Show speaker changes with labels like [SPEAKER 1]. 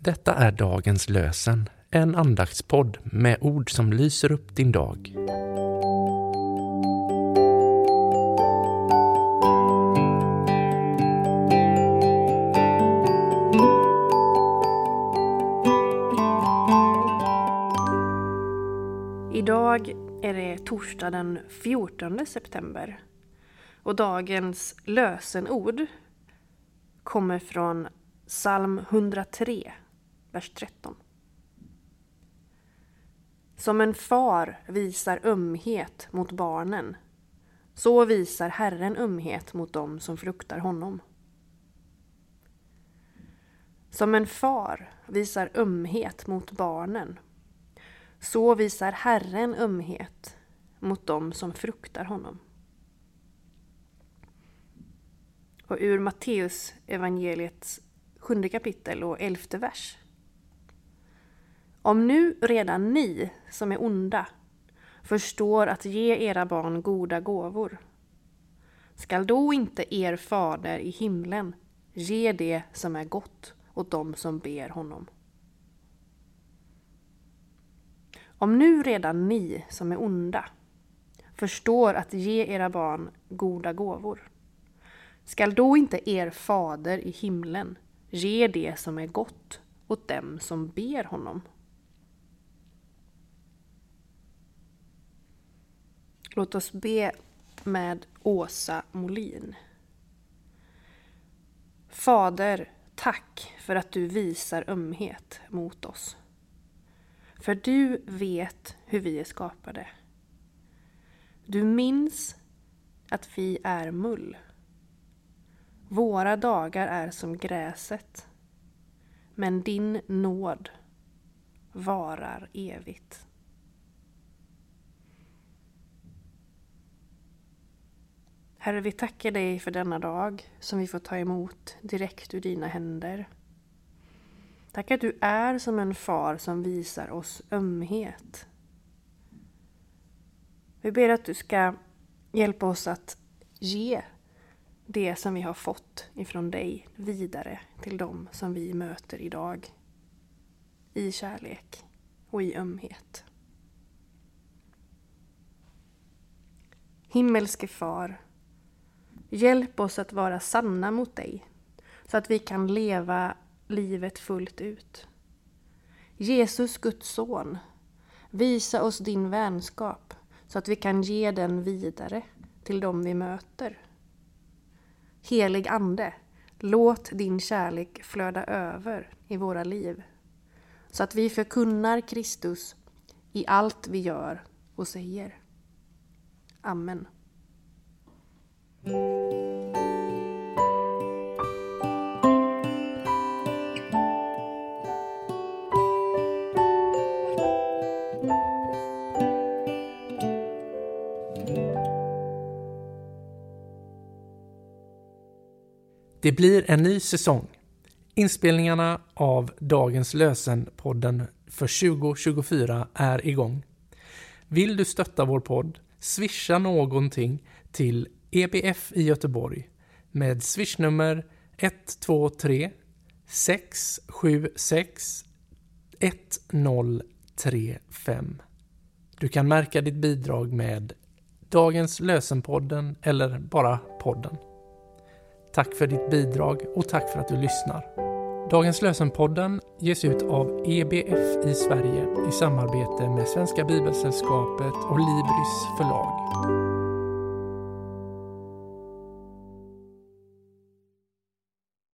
[SPEAKER 1] Detta är dagens lösen, en andaktspodd med ord som lyser upp din dag.
[SPEAKER 2] Idag är det torsdag den 14 september och dagens lösenord kommer från psalm 103, vers 13. Som en far visar ömhet mot barnen, så visar Herren ömhet mot dem som fruktar honom. Som en far visar ömhet mot barnen, så visar Herren ömhet mot dem som fruktar honom. Och ur Matteus evangeliets sjunde kapitel och elfte vers. Om nu redan ni som är onda förstår att ge era barn goda gåvor, skall då inte er fader i himlen ge det som är gott åt dem som ber honom? Om nu redan ni som är onda förstår att ge era barn goda gåvor, skall då inte er fader i himlen ge det som är gott åt dem som ber honom? Låt oss be med Åsa Molin. Fader, tack för att du visar ömhet mot oss. För du vet hur vi är skapade. Du minns att vi är mull. Våra dagar är som gräset. Men din nåd varar evigt. Herre, vi tackar dig för denna dag som vi får ta emot direkt ur dina händer. Tack att du är som en far som visar oss ömhet. Vi ber att du ska hjälpa oss att ge det som vi har fått ifrån dig vidare till dem som vi möter idag. I kärlek och i ömhet. Himmelske Far, hjälp oss att vara sanna mot dig så att vi kan leva livet fullt ut. Jesus, Guds son, visa oss din vänskap så att vi kan ge den vidare till dem vi möter. Helig Ande, låt din kärlek flöda över i våra liv så att vi förkunnar Kristus i allt vi gör och säger. Amen.
[SPEAKER 1] Det blir en ny säsong. Inspelningarna av dagens lösen-podden för 2024 är igång. Vill du stötta vår podd? Swisha någonting till EBF i Göteborg med swishnummer 123 676 1035. Du kan märka ditt bidrag med Dagens lösenpodden eller bara podden. Tack för ditt bidrag och tack för att du lyssnar. Dagens lösenpodden ges ut av EBF i Sverige i samarbete med Svenska Bibelsällskapet och Libris förlag.